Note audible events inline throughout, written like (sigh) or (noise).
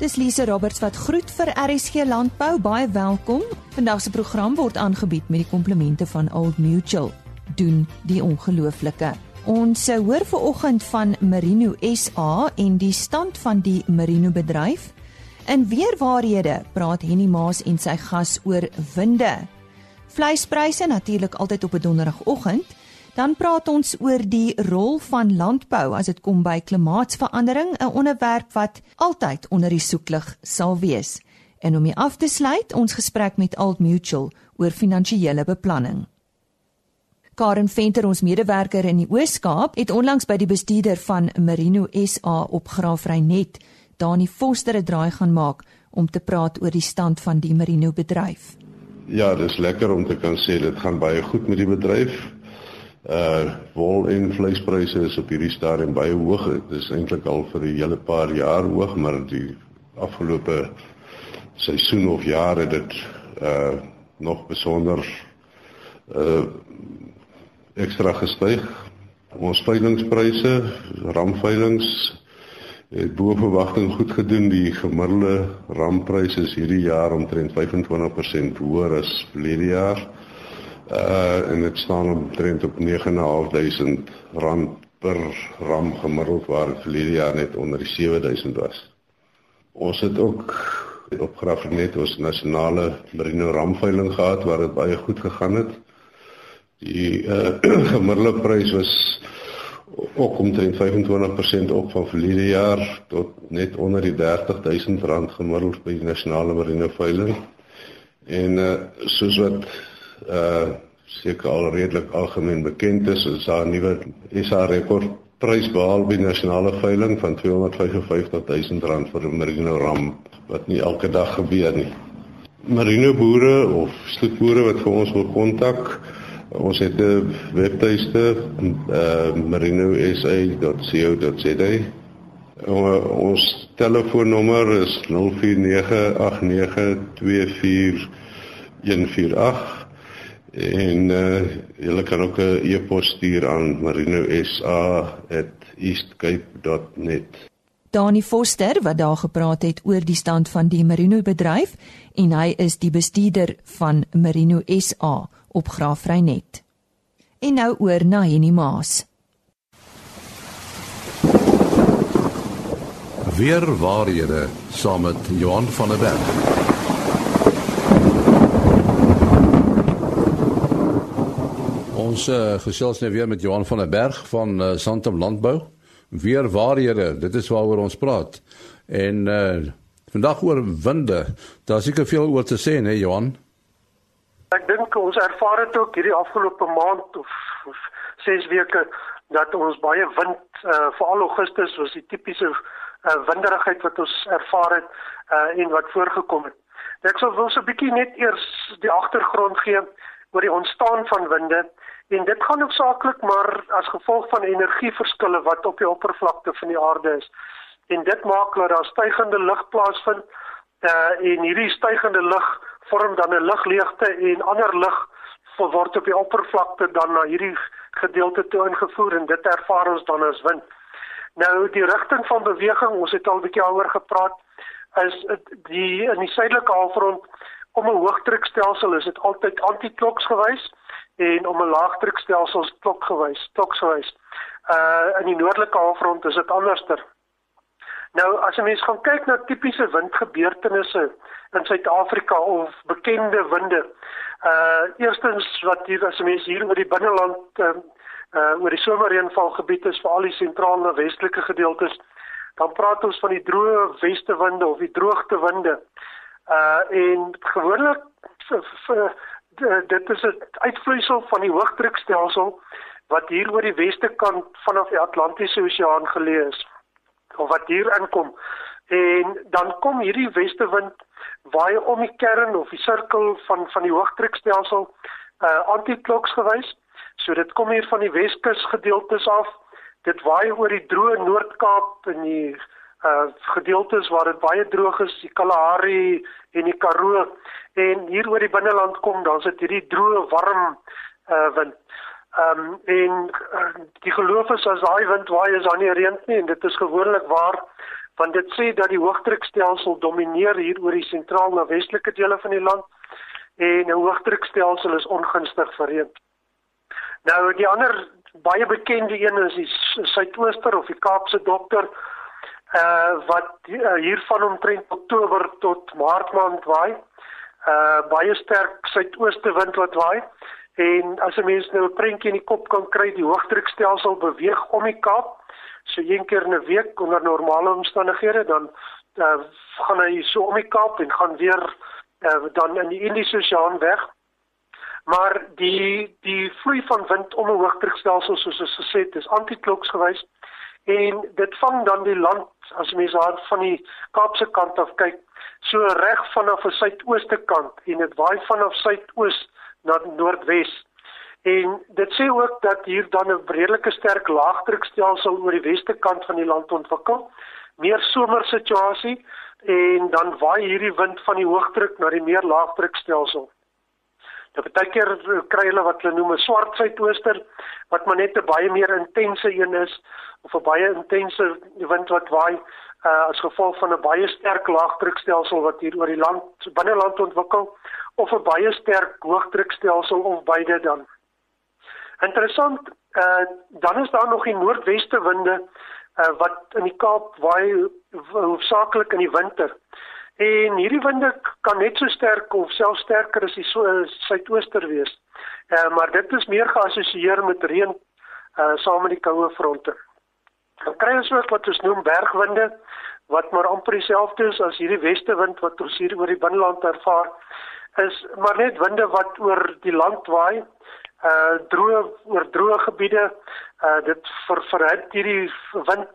Dis Lise Roberts wat groet vir RSG Landbou. Baie welkom. Vandag se program word aangebied met die komplemente van Old Mutual. Doen die ongelooflike. Ons hoor ver oggend van Merino SA en die stand van die Merino bedryf. In weerwaarhede praat Henny Maas en sy gas oor winde. Vleispryse natuurlik altyd op 'n donderdagoggend. Dan praat ons oor die rol van landbou as dit kom by klimaatsverandering, 'n onderwerp wat altyd onder die soeklig sal wees. En om hier af te sluit, ons gesprek met Old Mutual oor finansiële beplanning. Karen Venter, ons medewerker in die Oos-Kaap, het onlangs by die bestuurder van Merino SA op Graafrenet, Dani Foster, 'n draai gaan maak om te praat oor die stand van die Merino bedryf. Ja, dis lekker om te kan sê dit gaan baie goed met die bedryf. Uh wol en vleispryse is op hierdie stadium baie hoog. Dit is eintlik al vir 'n hele paar jaar hoog, maar die afgelope seisoen of jare dit uh nog besonder uh ekstra gestyg. Ons veilingspryse, ramveilings het bo verwagting goed gedoen. Die gemiddelde ramprys is hierdie jaar omtrent 25% hoër as verlede jaar. Uh en dit staan omtrent op 9.500 rand per ram gemiddeld waar verlede jaar net onder die 7000 was. Ons het ook op Graafrenet ons nasionale merino ramveiling gehad waar dit baie goed gegaan het. Die uh, (clears throat) gemiddelde prys was ook omtrent 25% op van verlede jaar tot net onder die 30000 rand gemiddeld by die nasionale marine veiling. En uh, soos wat uh seker al redelik algemeen bekend is, is daar 'n nuwe SA rekord prys behaal by nasionale veiling van 255000 rand vir 'n merino ram wat nie elke dag gebeur nie. Marino boere of stoetboere wat vir ons wil kontak Ons het 'n webtuiste uh, marinosa.co.za. Ons telefoonnommer is 0498924148 en uh, jy kan ook 'n e-pos stuur aan marinosa@eastcape.net. Dani Foster wat daar gepraat het oor die stand van die Marino bedryf en hy is die bestuurder van Marino SA op Graafrenet. En nou oor na Henny Maas. Weer waarhede saam met Johan van der Berg. Ons uh, gesels nou weer met Johan van der Berg van uh, Santam Landbou. Weer waarhede, dit is waaroor ons praat. En uh, vandag oor winde. Daar's seker veel oor te sê, né, Johan? Ek dink ons ervaar dit ook hierdie afgelope maand of, of 6 weke dat ons baie wind uh veral Augustus was die tipiese uh winderigheid wat ons ervaar het uh en wat voorgekom het. Ek sou wil so 'n bietjie net eers die agtergrond gee oor die ontstaan van winde en dit gaan hoofsaaklik maar as gevolg van energieverskille wat op die oppervlakte van die aarde is. En dit maak dat daar stygende lug plaasvind uh en hierdie stygende lug vorm dan 'n lugleegte en ander lug word op die oppervlakte dan na hierdie gedeelte toe ingevoer en dit ervaar ons dan as wind. Nou die rigting van beweging, ons het al 'n bietjie daaroor gepraat, is die in die suidelike halfrond om 'n hoëdrukstelsel is dit altyd antikloks gewys en om 'n laagdrukstelsel is klokgewys, kloksgewys. Uh in die noordelike halfrond is dit anderster. Nou as jy mens gaan kyk na tipiese windgebeurtenisse in Suid-Afrika of bekende winde. Uh eerstens wat hier as mense hier oor die binneland uh, uh oor die somerreënvalgebied is vir al die sentrale westelike gedeeltes, dan praat ons van die droë westewinde of die droogtewinde. Uh en gewoonlik dit is 'n uitvloeisel van die hoëdrukstelsel wat hier oor die weste kant vanaf die Atlantiese Oseaan geleë is of wat hier inkom. En dan kom hierdie westewind waai om die kern of die sirkel van van die hoëdrukstelsel uh antikloks gewys. So dit kom hier van die Weskus gedeeltes af. Dit waai oor die droë Noord-Kaap en die uh gedeeltes waar dit baie droog is, die Kalahari en die Karoo en hier oor die binneland kom dan sit hierdie droë warm uh wind. Ehm um, en uh, die geloof is as daai wind waai is daar nie reën nie en dit is gewoonlik waar want dit sê dat die hoëdrukstelsel domineer hier oor die sentraal na westelike dele van die land en 'n hoëdrukstelsel is ongunstig vir reën. Nou die ander baie bekende een is die suidooster of die Kaapse dokter uh wat uh, hier van omtrent Oktober tot Maart maand waai. Uh baie sterk suidooste wind wat waai en as 'n mens nou 'n prentjie in die kop kan kry, die hoëdrukstelsel beweeg om die Kaap so een keer in 'n week onder normale omstandighede dan uh, gaan hy so om die Kaap en gaan weer uh, dan in die Indiese Oseaan weg. Maar die die vloei van wind om 'n hoëdrukstelsel soos ons gesê het, is antikloks geweest en dit vang dan die land as mens daar van die Kaapse kant af kyk so reg vanaf 'n suidooste kant en dit waai vanaf suidoos na noordwes En dit sê ook dat hier dan 'n redelike sterk laagdrukstelsel oor die weste kant van die land ontwikkel. Meer somersituasie en dan waai hierdie wind van die hoogdruk na die meer laagdrukstelsel. Nou baie keer kry hulle wat hulle noem 'n swart suidooster wat maar net 'n baie meer intense een is of 'n baie intense wind wat waai uh, as gevolg van 'n baie sterk laagdrukstelsel wat hier oor die land binneland ontwikkel of 'n baie sterk hoogdrukstelsel of beide dan. Interessant, uh dan is daar nog die noordweste winde uh wat in die Kaap waai hoofsaaklik in die winter. En hierdie winde kan net so sterk of selfs sterker as die so suidooster wees. Uh maar dit is meer geassosieer met reën uh saam met die koue fronte. Dan kry ons ook wat ons noem bergwinde wat maar amper dieselfde is as hierdie weste wind wat ons hier oor die binneland ervaar is maar net winde wat oor die land waai uh droë oor droë gebiede uh dit ver verhit hierdie wind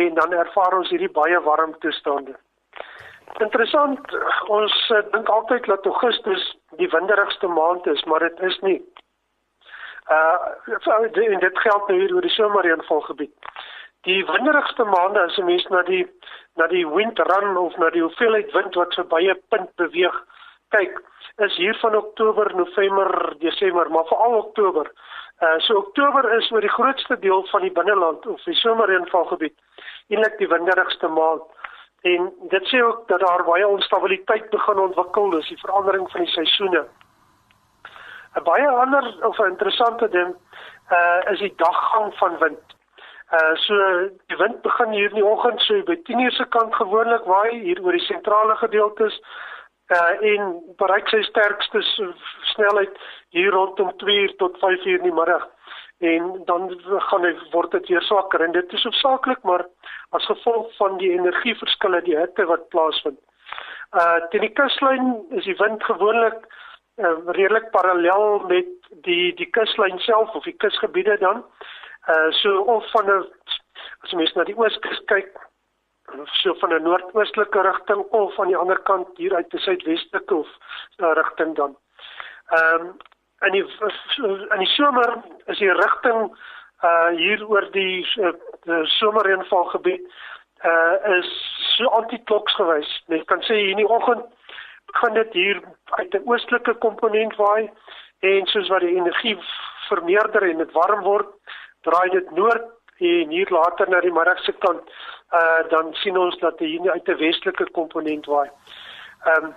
en dan ervaar ons hierdie baie warm toestande. Interessant, ons uh, dink altyd dat Augustus die winderigste maand is, maar dit is nie. Uh en dit geld nou hier oor die somerreënvalgebied. Die winderigste maande as 'n mens na die na die wind run of na die hoeveelheid wind wat verby 'n punt beweeg kyk, is hier van Oktober, November, Desember, maar veral Oktober. Uh so Oktober is oor die grootste deel van die binneland of die somerreënvalgebied eintlik die winderigste maand. En dit sê ook dat daar baie onstabiliteit begin ontwikkel, dis die verandering van die seisoene. 'n Baie ander of 'n interessante ding uh is die daggang van wind. Uh so die wind begin hier in die oggend so by 10:00 se kant gewoonlik waai hier oor die sentrale gedeeltes uh en bereik sy sterkste snelheid hier rondom 2 uur tot 5 uur in die middag en dan gaan hy word dit weer swakker en dit is hoofsaaklik maar as gevolg van die energieverskille die hitte wat plaasvind. Uh teen die kuslyn is die wind gewoonlik uh, redelik parallel met die die kuslyn self of die kusgebiede dan. Uh so of van 'n as jy mens na die ooskus kyk so van 'n noordoostelike rigting of aan die ander kant hier uit die suidwestelike of uh, rigting dan. Ehm um, in die in die somer is die rigting uh hier oor die uh, somerreënvalgebied uh is so antikloks gewys. Mens kan sê hier in die oggend gaan dit hier uit 'n oostelike komponent waai en soos wat die energie vermeerder en dit warm word, draai dit noord en hier later na die middagse kant uh dan sien ons dat hier uit 'n westelike komponent waai. Ehm um,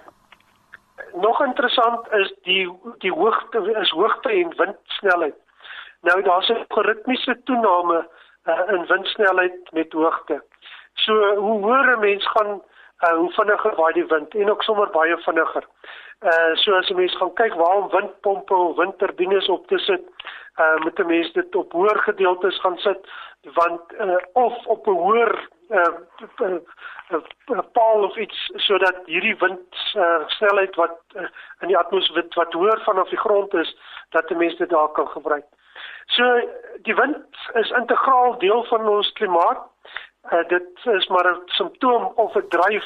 nog interessant is die die hoogte is hoogte en windsnelheid. Nou daar's 'n ritmiese toename uh, in windsnelheid met hoogte. So hoe hoër 'n mens gaan uh, hoe vinniger waai die wind en ook sommer baie vinniger. Uh so as 'n mens gaan kyk waar om windpompe of windturbines op te sit, uh moet 'n mens dit op hoër gedeeltes gaan sit want uh, of op 'n hoër uh, uh, uh, paal of iets sodat hierdie wind uh, snelheid wat uh, in die atmosfeer wat hoër vanaf die grond is dat mense dit daar kan gebruik. So die wind is integraal deel van ons klimaat. Uh, dit is maar 'n simptoom of 'n dryf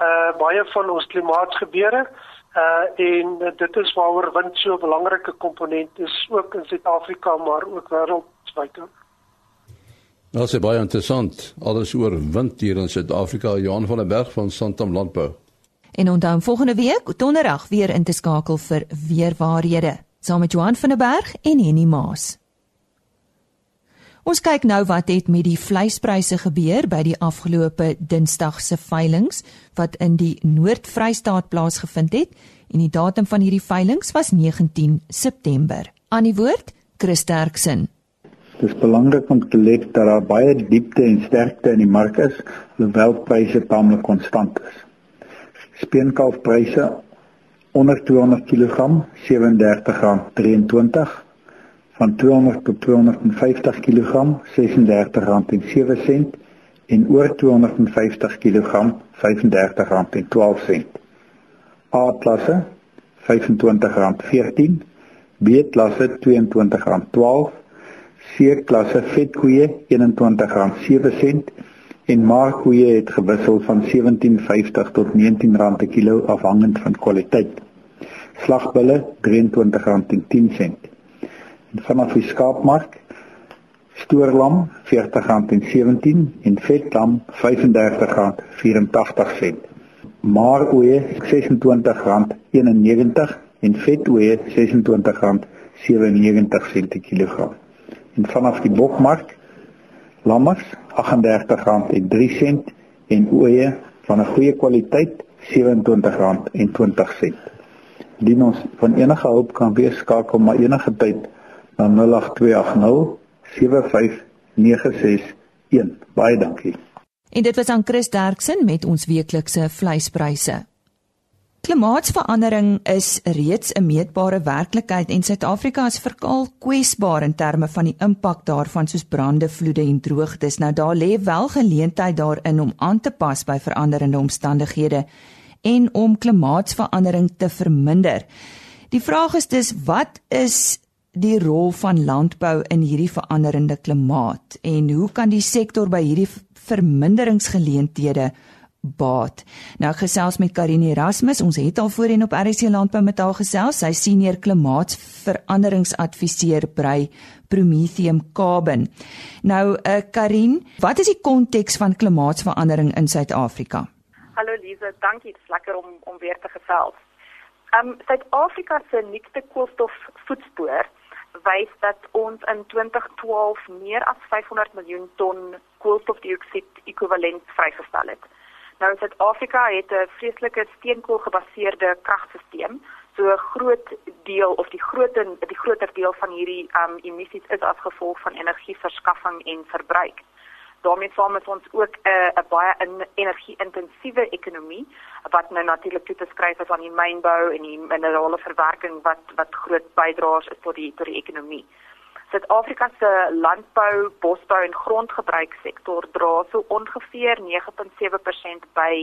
uh baie van ons klimaatsgebeure uh en uh, dit is waaroor wind so 'n belangrike komponent is ook in Suid-Afrika maar ook wêreldwyd. Nou sê baie interessant. Alles oor wind hier in Suid-Afrika. Johan van der Berg van Santam Landbou. En onthou volgende week donderdag weer in te skakel vir weer waarhede saam met Johan van der Berg en Henny Maas. Ons kyk nou wat het met die vleispryse gebeur by die afgelope Dinsdag se veilinge wat in die Noord-Vrystaat plaasgevind het en die datum van hierdie veilinge was 19 September. Aan die woord Chris Terksen. Dit is belangrik om te let dat daar baie diepte en sterkte in die mark is, hoewel pryse taamlik konstant is. Speenkalfpryse onder 200 kg R37.23 van 200 tot 250 kg R36.07 en oor 250 kg R35.12. A-klasse R25.14, B-klasse R22.12 C-klasse vetkoeie R21.07 en markkoeie het gewissel van R17.50 tot R19 per kilo afhangend van kwaliteit. Slagbulle R23.10. En vanaf die skaapmark stoorlam R40.17 en vetlam R35.84. Maaroeie R26.91 en vetoeie R26.97 per kilogram en vanaf die bokmark lammers R38.03 en ooe van 'n goeie kwaliteit R27.20. Dien ons van enige hulp kan wees skakel maar enige tyd na 08280 75961. Baie dankie. En dit was aan Chris Derksen met ons weeklikse vleispryse. Klimaatsverandering is reeds 'n meetbare werklikheid en Suid-Afrika is veral kwesbaar in terme van die impak daarvan soos brande, vloede en droogtes. Nou daar lê wel geleentheid daarin om aan te pas by veranderende omstandighede en om klimaatsverandering te verminder. Die vraag is dus wat is die rol van landbou in hierdie veranderende klimaat en hoe kan die sektor by hierdie verminderingsgeleenthede baat. Nou gesels met Karine Erasmus, ons het al voorheen op RC Landbou met haar gesels. Sy senior klimaatsveranderingsadviseur by Prometheum Carbon. Nou, uh, Karine, wat is die konteks van klimaatsverandering in Suid-Afrika? Hallo Lize, dankie. Dit is lekker om om weer te gesels. Ehm um, Suid-Afrika se nuutste koolstofvoetspoor wys dat ons in 2012 meer as 500 miljoen ton koolstofdioksied ekwivalent vrygestel het. Nou Suid-Afrika het 'n vreeslike steenkool gebaseerde kragstelsel. So 'n groot deel of die groter die groter deel van hierdie um emissies is as gevolg van energieverskaffing en verbruik. daarmee saam is ons ook 'n uh, baie energie-intensiewe ekonomie wat nou natuurlik toe te skryf is aan die mynbou en die minerale verwerking wat wat groot bydraers is tot die tot die ekonomie. Suid-Afrika se landbou, bosbou en grondgebruiksektor dra so ongeveer 9.7% by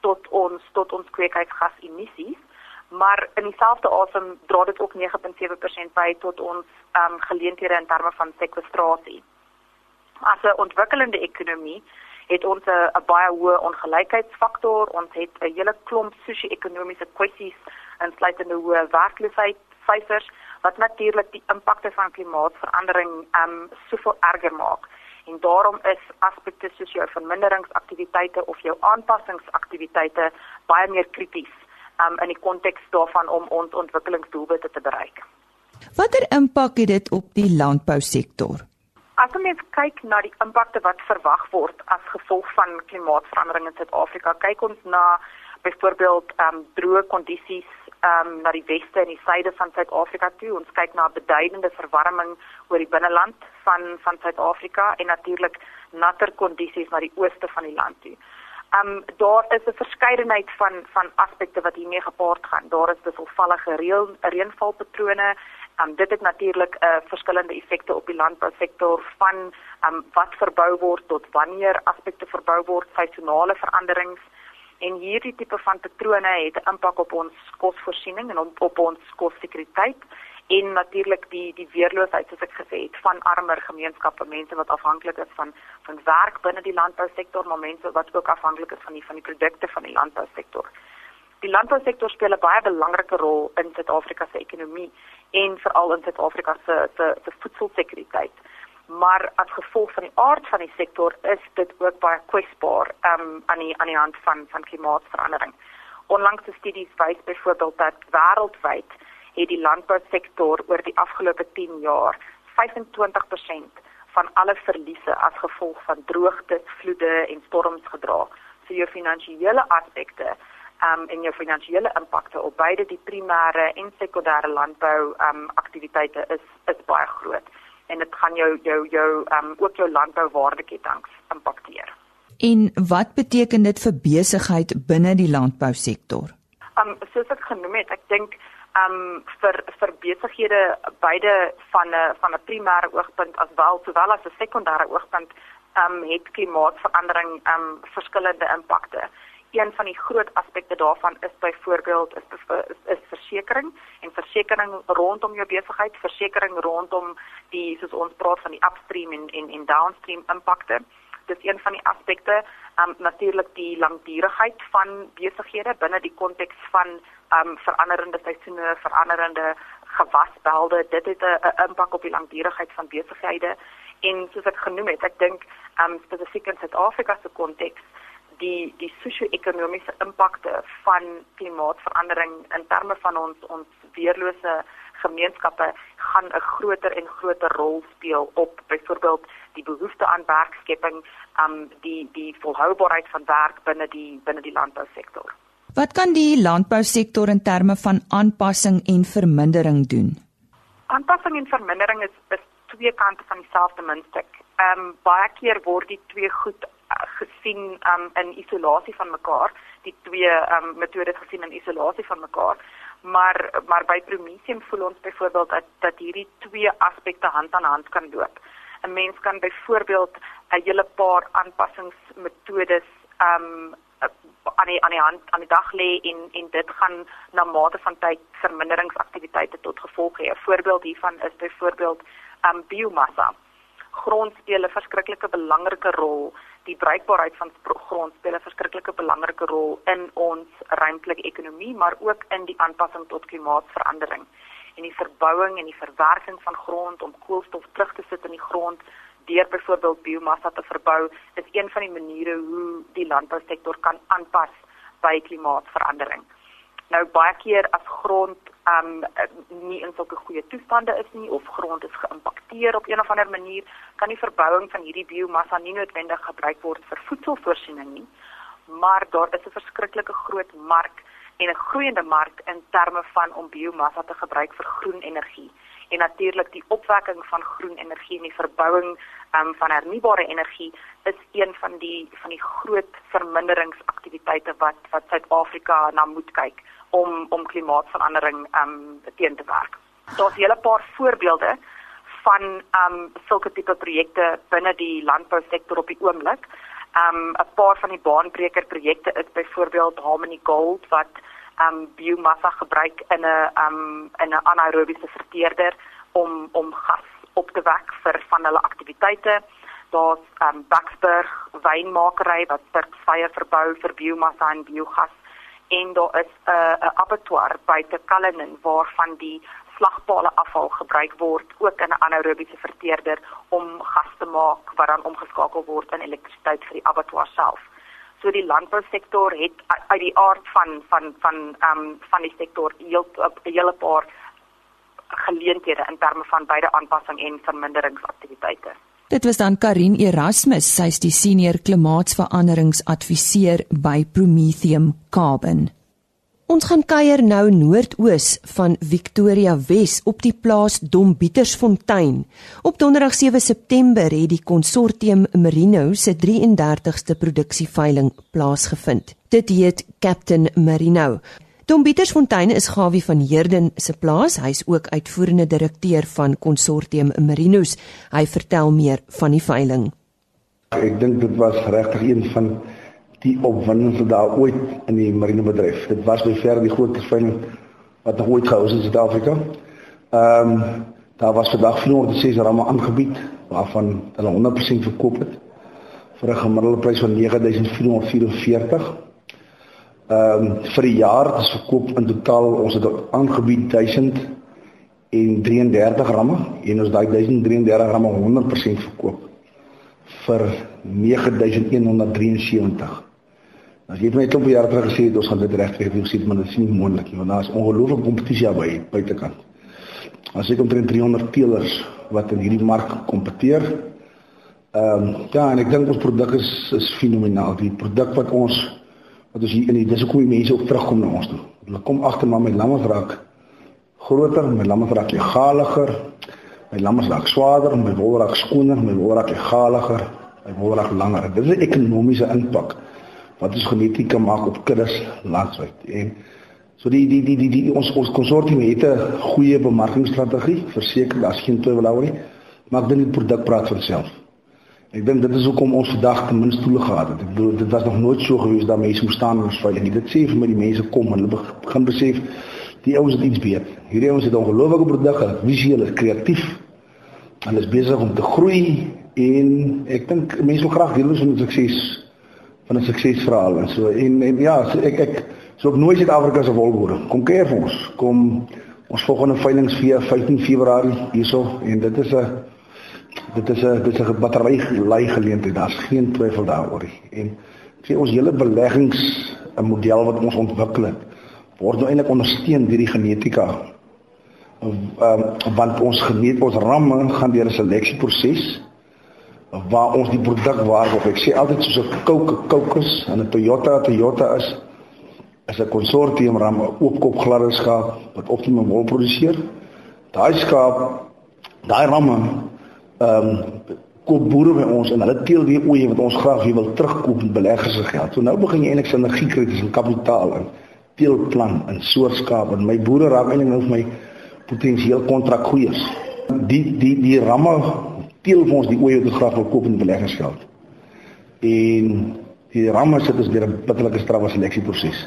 tot ons tot ons kweekhuisgasemissies, maar in dieselfde asem dra dit ook 9.7% by tot ons ehm um, geleenthede in terme van sekwestrasie. As 'n ontwikkelende ekonomie het ons 'n baie hoë ongelykheidsfaktor, ons het 'n hele klomp sosio-ekonomiese kwessies insluitende hoë werkloosheid syfers wat natuurlik die impakte van klimaatsverandering um soveel erger maak. En daarom is aspekte soos jou verminderingsaktiwiteite of jou aanpassingsaktiwiteite baie meer krities um in die konteks daarvan om ons ontwikkelingsdoelwitte te bereik. Watter impak het dit op die landbousektor? As ons kyk na die impakte wat verwag word as gevolg van klimaatsverandering in Suid-Afrika, kyk ons na byvoorbeeld um droë kondisies um, na die weste en die suide van Suid-Afrika toe. Ons kyk na beduidende verwarming oor die binneland van van Suid-Afrika en natuurlik natter kondisies na die ooste van die land toe. Um daar is 'n verskeidenheid van van aspekte wat hiermee gepaard gaan. Daar is wisselvallige reën reënvalpatrone. Um dit het natuurlik 'n uh, verskillende effekte op die landbousektor van um wat verbou word tot wanneer aspekte verbou word, seisonale veranderings en hierdie tipe van patrone het 'n impak op ons kosvoorsiening en op, op ons kossekuriteit en natuurlik die die weerloosheid soos ek gesê het van armer gemeenskappe mense wat afhanklik is van van werk binne die landbousektor maar mense wat ook afhanklik is van die van die produkte van die landbousektor. Die landbousektor speel 'n baie belangrike rol in Suid-Afrika se ekonomie en veral in Suid-Afrika se se se voedselsekuriteit maar as gevolg van die aard van die sektor is dit ook baie kwesbaar um, aan die aan die hand van van klimaatsverandering. Onlangse studies wys byvoorbeeld dat wêreldwyd het die landbousektor oor die afgelope 10 jaar 25% van alle verliese as gevolg van droogte, vloede en storms gedra. So jou finansiële aspekte um, en jou finansiële impakte op beide die primêre en sekondêre landbou um, aktiwiteite is is baie groot en dit gaan jou jou jou um, ook jou landbouwaardeketings impakteer. En wat beteken dit vir besigheid binne die landbousektor? Um soos ek genoem het, ek dink um vir vir besighede beide van 'n van 'n primêre oogpunt as wel sowel as 'n sekondêre oogpunt um het klimaatsverandering um verskillende impakte een van die groot aspekte daarvan is byvoorbeeld is, is is versekerings en versekerings rondom jou besigheid, versekerings rondom die soos ons praat van die upstream en en en downstream impakte. Dis een van die aspekte, um natuurlik die langdurigheid van besighede binne die konteks van um veranderende seisoene, veranderende gewasbelde. Dit het 'n impak op die langdurigheid van besighede en soos ek genoem het, ek dink um spesifiek in Suid-Afrika se konteks die die sosio-ekonomiese impakte van klimaatsverandering in terme van ons ons weerlose gemeenskappe gaan 'n groter en groter rol speel op byvoorbeeld die behoefte aan werkskepping, um die die volhoubaarheid van werk binne die binne die landbousektor. Wat kan die landbousektor in terme van aanpassing en vermindering doen? Aanpassing en vermindering is is twee kante van dieselfde muntstuk. Um baie keer word die twee goed gesien um, in isolasie van mekaar, die twee um, metodes gesien in isolasie van mekaar. Maar maar by Prometheum voel ons byvoorbeeld dat dat hierdie twee aspekte hand aan hand kan loop. 'n Mens kan byvoorbeeld 'n hele paar aanpassingsmetodes um aan die aan die hand aan die dag lê en en dit gaan na mate van tyd verminderingsaktiwiteite tot gevolg hê. 'n Voorbeeld hiervan is byvoorbeeld um biomassa. Grond speel 'n verskriklike belangrike rol die bruikbaarheid van grond speel 'n verskriklike belangrike rol in ons ruimtelike ekonomie, maar ook in die aanpassing tot klimaatsverandering. En die verbouing en die verwerking van grond om koolstof terug te sit in die grond deur byvoorbeeld biomassa te verbou, is een van die maniere hoe die landbousektor kan aanpas by klimaatsverandering. Nou baie keer as grond um nie in sulke goeie toestande is nie of grond is geïmpakteer op een of ander manier, kan die verbouing van hierdie biomassa nie noodwendig gebruik word vir voedselvoorsiening nie. Maar daar is 'n verskriklike groot mark en 'n groeiende mark in terme van om biomassa te gebruik vir groen energie. En natuurlik die opwekking van groen energie en die verbouing um, van hernubare energie is een van die van die groot verminderingsaktiwiteite wat wat Suid-Afrika na moet kyk om om klimaatsverandering um teen te werk. Daar's 'n hele paar voorbeelde van um sulke tipe projekte binne die landbousektor op die oomblik. Um 'n paar van die baanbreker projekte is byvoorbeeld Harmony Gold wat um biomassa gebruik in 'n um in 'n anaerobiese verteerder om om gas op te wek vir van hulle aktiwiteite. Daar's um Baxburg wynmakery wat vye verbou vir biomassa en biogas en daar is 'n uh, 'n abattoir by te Cullinan waarvan die slagpale afval gebruik word ook in 'n anaerobiese verteerder om gas te maak wat dan omgeskakel word in elektrisiteit vir die abattoir self. So die landbousektor het uit die aard van van van ehm um, van die sektor heel 'n hele paar geleenthede in terme van beide aanpassing en verminderingsaktiwiteite. Dit was dan Karin Erasmus, sy's die senior klimaatsveranderingsadviseur by Prometheum Carbon. Ons gaan kuier nou noordoos van Victoria Wes op die plaas Dombietersfontein. Op Donderdag 7 September het die konsortium Merino se 33ste produksieveiling plaasgevind. Dit heet Captain Merino. Tom Pietersfontein is Gawie van Heerden se plaas. Hy's ook uitvoerende direkteur van Consortium Marinos. Hy vertel meer van die veiling. Ek dink dit was regtig een van die opwindendste dae ooit in die marine bedryf. Dit was by ver die grootste veiling wat ooit gehou is in Suid-Afrika. Ehm um, daar was vandag 406 ramme aangebied waarvan hulle 100% verkoop het vir 'n gemiddelde prys van 9444 Ehm um, vir die jaar is verkoop in totaal ons het aangebied 1000 en 33 ramme en ons daai 1033 ramme 100% verkoop vir 9173. As jy het my klop jaar terug gesê ons gaan dit regkry, jy sê maar dit is nie moontlik nie want daar is ongelooflike kompetisie by buitekant. As ek omtrent 300 teelers wat in hierdie mark kompeteer Ehm um, ja, en ek dink ons produk is is fenomenaal. Die produk wat ons wat ons hier in die dis hoekom die mense ook terugkom na ons toe. Hulle kom agter maar my lammes raak groter, my lammes raak legaliger. My lammes raak swaarder, my wol raak skoner, my wol raak legaliger, my wol raak langer. Dit is 'n ekonomiese impak wat ons genetiek maak op kuddes landwyd. En so die die die die, die ons ons konsortium het 'n goeie bemarkingsstrategie, verseker daar's geen twyfel daaroor nie. Maar ek dink die produk praat vir homself. Ek dink dit is hoekom ons vandag ten minste stoele gehad het. Ek bedoel dit was nog nooit so gewees dat mense moes staan en veilig. Dit sê vir my die mense kom en hulle begin besef die ouens het iets weet. Hierdie ouens het ongelooflike produk, visueel, kreatief. Hulle is besig om te groei en ek dink mense wil graag deel wees van 'n sukses van 'n suksesverhaal en so en, en ja, so ek ek so op nooit Suid-Afrika se wolboere. Kom keer vir ons. Kom ons volgende veiling 15 Februarie hierso en dit is 'n dit is 'n dit is 'n battery lei geleentheid. Daar's geen twyfel daaroor nie. En sê ons hele beleggings 'n model wat ons ontwikkel het word nou eintlik ondersteun deur die genetika. Ehm want ons geneet ons ramme gaan deur 'n seleksieproses waar ons die produk waarop ek sê altyd soos 'n Coke Cocos en 'n Toyota Toyota is is 'n konsortium ram oopkop gladde skaap wat optimum wol produseer. Daai skaap daai ramme ehm um, koop boere by ons en hulle teel weer oeye wat ons graag wil terugkoop met beleggers se geld. So nou begin jy eintlik sinergie kry tussen kapitaal en teelplan en soortskaap en my boere raak eintlik nou vir my potensieel kontrakgoeiers. Die die die ramme teel vir ons die oeye wat graag wil koop in beleggingsgeld. En die ramme sit ons deur 'n bitterlike strawwe seleksieproses.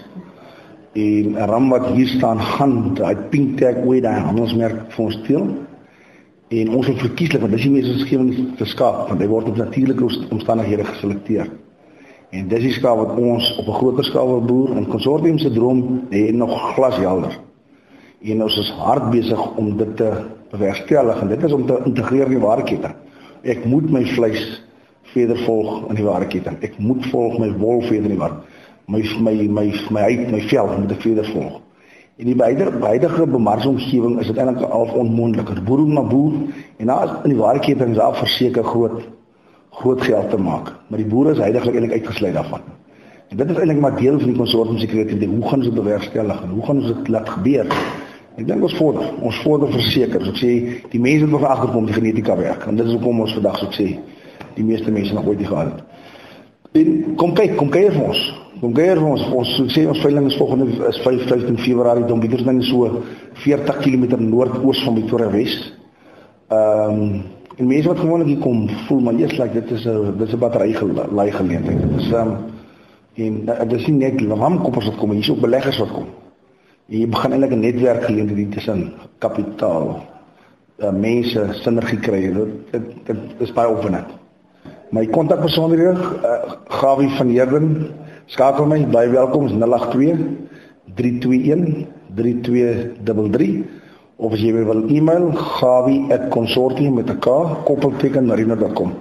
En 'n ram wat hier staan gaan daai pink tag oeye daai handelsmerk vir ons teel. En ons het verkieslik want dis nie meer so skewing te skaap want hy word op natuurlike omstandighede geselekteer. En dis die skaap wat ons op 'n groter skaal wil boer en konsortium se droom lê nog glashelder. En ons is hard besig om dit te bewerkstellig en dit is om te integreer in die waardeketting. Ek moet my vleis verder volg in die waardeketting. Ek moet volg my wol verder in die waarde. My my my my huid, my vel moet ek verder volg. En die beide beide bemarkingsomgewing is dit eintlik al onmoontlik. Boer na boer en daar in die waardeketting is daar verseker groot groot geld te maak. Maar die boere is heidaglik eintlik uitgesluit daarvan. En dit is eintlik maar deel van die konsortium sekuriteit. Hoe gaan ons dit bewerkstellig en hoe gaan ons dit laat gebeur? Ek dink ons vorder, ons vorder verseker. So ek sê die mense moet agterkom die genetika werk. En dit is hoekom ons vandag so sê die meeste mense nog ooit die gehad het. En kom kyk, kom kyk vir ons. Kom kyk vir ons. Ons sê ons veiling is volgende is 5 15 Februarie dom bieters dan so 40 km noordoos van Pretoria Wes. Ehm um, en mense wat gewoonlik hier kom, voel maar eers like dit is 'n dit is 'n battery gelei geleentheid. Dit is ehm um, en dit is nie net ramkoppers wat kom, hier is ook beleggers wat kom. En jy begin eintlik 'n netwerk geleentheid tussen kapitaal, uh, mense, sinergie kry. Dit dit, dit is baie opwindend. My kontakbesonderhede, uh, Gawie van Heerden, skakel my baie welkom 082 321 3233 of as jy wil e-mail gawie@consortium met 'n k koppelteken marina.com.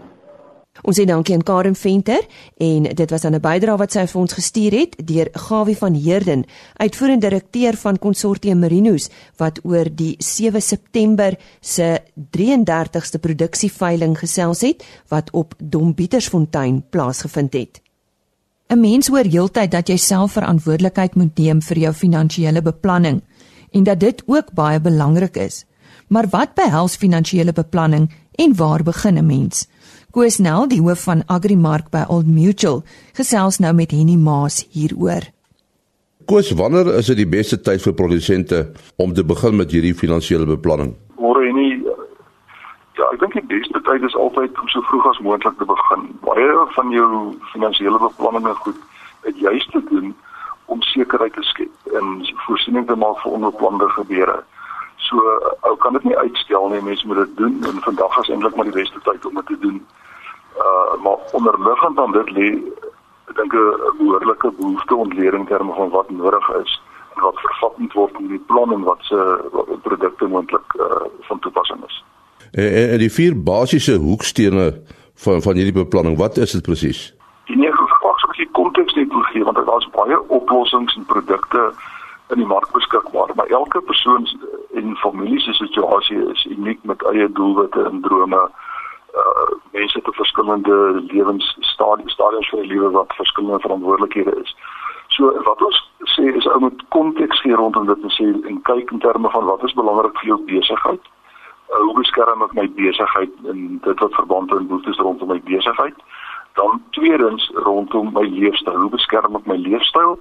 Ons sê dankie aan Karen Venter en dit was dan 'n bydrae wat sy vir ons gestuur het deur Gawie van Heerden, uitvoerende direkteur van Consortium Marinos wat oor die 7 September se 33ste produksieveiling gesels het wat op Dombietersfontein plaasgevind het. 'n Mens hoor heeltyd dat jy self verantwoordelikheid moet neem vir jou finansiële beplanning en dat dit ook baie belangrik is. Maar wat behels finansiële beplanning en waar begin 'n mens? Koos Nel, die hoof van Agrimark by Old Mutual, gesels nou met Henny Maas hieroor. Koos, wanneer is dit die beste tyd vir produsente om te begin met hierdie finansiële beplanning? Môre Henny. Ja, ek dink die beste tyd is altyd om so vroeg as moontlik te begin. Baie van jou finansiële beplanning is goed het juist te doen om sekerheid te skep en voorsiening te maak vir onbeplande gebeure. So ou kan dit nie uitstel nie, mense moet dit doen en vandag is eintlik maar die beste tyd om dit te doen. Uh maar onderliggend aan dit lê ek dink 'n behoorlike behoefte ontleding terme van wat nodig is en wat vervat moet word in die plan en wat se produkte moontlik uh van toepassing is. En, en die vier basiese hoekstene van van hierdie beplanning, wat is dit presies? Die nege vrae wat jy konteks net wil gee want daar's baie oplossings en produkte in die mark beskikbaar, maar elke persoon en familie se situasie is uniek met eie doelwitte en drome uh mense te verskillende lewensstadiums stadiums van die lewe wat verskillende verantwoordelikhede is. So wat ons sê is ou moet konteks gee rondom dit en sê en kyk in terme van wat is belangrik vir jou besigheid. Uh, hoe beskerm ek my besigheid en dit wat verband hou met behoeftes rondom my besigheid? Dan tweedens rondom my leefstyl. Hoe beskerm ek my leefstyl?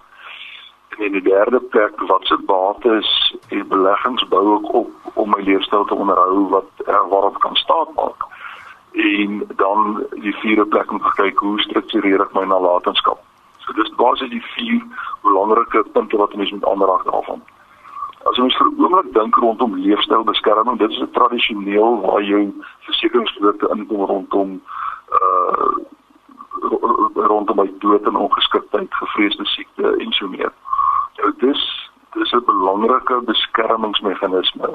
En die derde plek, wat se bates en beleggings bou ek op om my leefstyl te onderhou wat er, waarop kan staan maak? En dan die vierde plek om te kyk hoe struktureer ek my nalatenskap? So dis basies die vier belangrike punte wat mense moet aanraak daarvan. As ons vir 'n oomblik dink rondom leefstylbeskerming, dit is 'n tradisioneel waar jou versekeringsprodukte inkom rondom uh rondom by dood en ongeskiktheid, gevreesde siekte en so meer. Dis dis 'n belangrike beskermingsmeganisme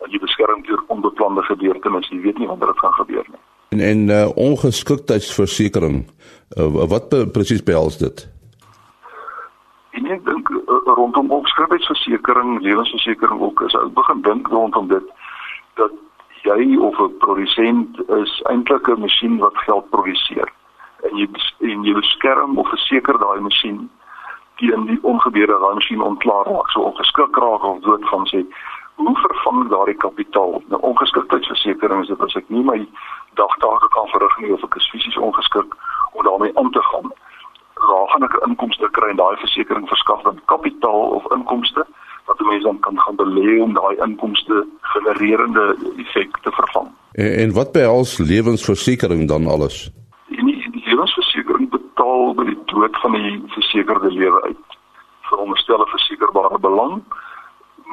wat jy beskerm teen onbeplande gebeurtenisse. Jy weet nie wanneer dit gaan gebeur nie. En en uh, ongeskiktheidsversekering, uh, wat presies behels dit? En ek dink uh, rondom ongeskiktheidsversekering, lewensversekering ook, as ek begin dink rondom dit dat jy of 'n produsent is eintlik 'n masjien wat geld produseer en jy en jy beskerm of verseker daai masjien teen die ongebeure daai masjien ontklaar raak so ongeskik raak of dood gaan sê hoe vervang daardie kapitaal? Nou ongeskiktheidsversekering is dit as ek nie my dagtake kan verrig nie of ek is fisies ongeskik om daarmee om te gaan gaan ek 'n inkomste kry en daai versekering verskaf dan kapitaal of inkomste wat die mense dan kan gaan belê om daai inkomste genererende effek te vervang? En, en wat behels lewensversekering dan alles by die dood van die versekerde lewe uit. Vir onderstelle versekerbare belang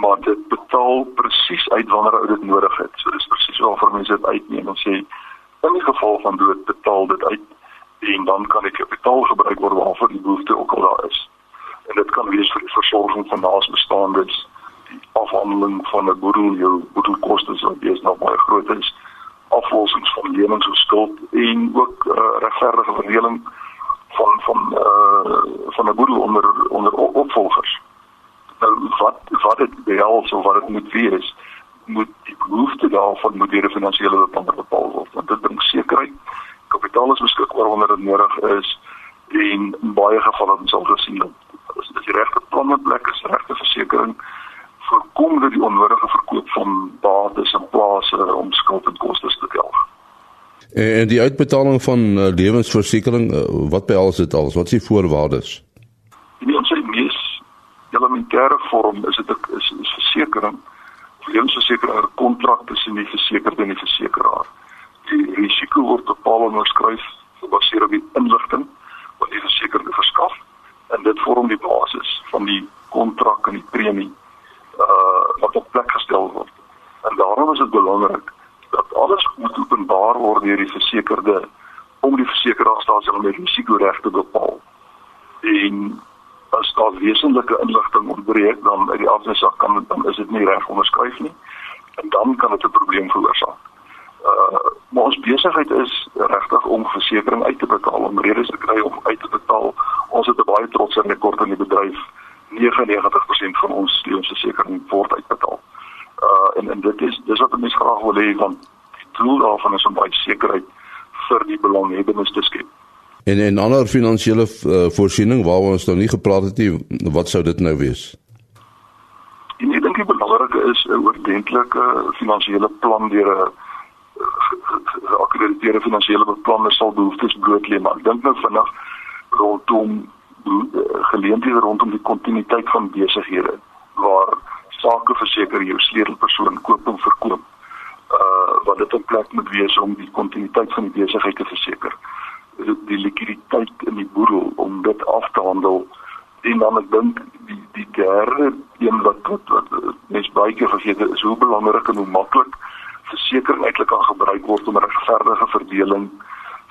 maar dit betaal presies uit wanneer ou dit nodig het. So dis presies waarvoor mense dit uitneem en sê in die geval van dood betaal dit uit en dan kan die kapitaal gebruik word waarvoor die behoefte ook al daar is. En dit kan wees vir die versorging van naasbestaandes die afhandeling van 'n boedel jou boedelkoste wat bees nog baie groot is aflossings van lenings of skuld en ook uh, regverdige verdeling van van uh van 'n boedel onder onder opvolgers. Nou wat wat dit behels of wat dit moet wees, moet die behoefte daarvan moet deur 'n finansiële beplanner bepaal word. Want dit bring sekerheid. Kapitaal is beskikbaar wanneer dit nodig is en in baie gevalle ons sal gesien dat as dit die regte plan in plek is, regte versekerings voorkom dat die onnodige verkoop van bates en plase om skuld en kostes te delg. En die uitbetaling van uh, lewensversekering, uh, wat behels dit alles? Wat is die voorwaardes? In ons mees elementêre vorm is dit is, is versekering. Lewensversekering 'n kontrak tussen die versekerde en die versekeraar. Die risiko word bepaal en geskryf gebaseer op die inligting wat die versekerde verskaf en dit vorm die basis van die kontrak en die premie uh wat op plek gestel word. En daarom is dit belangrik dat alles moet openbaar word deur die versekerde om die versekeraarstelsel om die risiko reg te bepaal. En as daar wesenlike inligting ontbreek dan uit die afdeling kan dan is dit nie reg onderskryf nie en dan kan dit 'n probleem veroorsaak. Uh maar ons besigheid is regtig om versekerings uit te betaal om redes te kry om uit te betaal. Ons het 'n baie trotse rekord in die bedryf. 99% van ons lewensversekering word uitbetaal en en dit is dis wat mense graag wil hê van die doel daarvan is om baie sekerheid vir die belanghebbendes te skep. En en ander finansiële uh, voorsiening waar ons nou nie gepraat het nie, wat sou dit nou wees? En ek dink die belangrike is 'n oordentlike finansiële plan deur 'n geakkrediteerde finansiële beplanner sal behoeftes bloot lê, maar ek dink nou vinnig rondom geleenthede rondom die kontinuïteit van besighede waar sakeverseker jou sleutelpersoon koop en verkoop. Uh wat dit 'n plek moet wees om die kontinuïteit van die besigheid te verseker. Die likwiditeit in die boedel om dit af te handel en dan ek dink die die derde een wat wat, wat mens baie keer vergeet is hoe belangrik en hoe maklik verseker eintlik kan gebruik word om 'n regverdige verdeling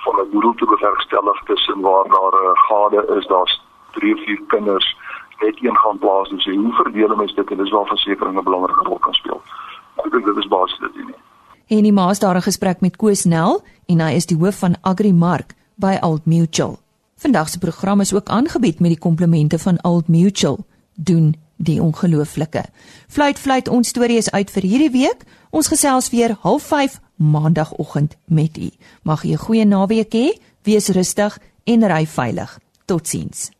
van 'n boedel te bewerkstellig tussen waar daar 'n gade is, daar's 3 of 4 kinders net een gaan plaas en sê hoe verdeel mens dit en dis waar versekerings 'n belangrike rol kan speel. Ek dink dit is basies dit nie. En die maas daar 'n gesprek met Koos Nel en hy is die hoof van Agrimark by Old Mutual. Vandag se program is ook aangebied met die komplemente van Old Mutual. Doen die ongelooflike. Fluit fluit ons storie is uit vir hierdie week. Ons gesels weer 05:30 maandagooggend met u. Mag u 'n goeie naweek hê, wees rustig en ry veilig. Totsiens.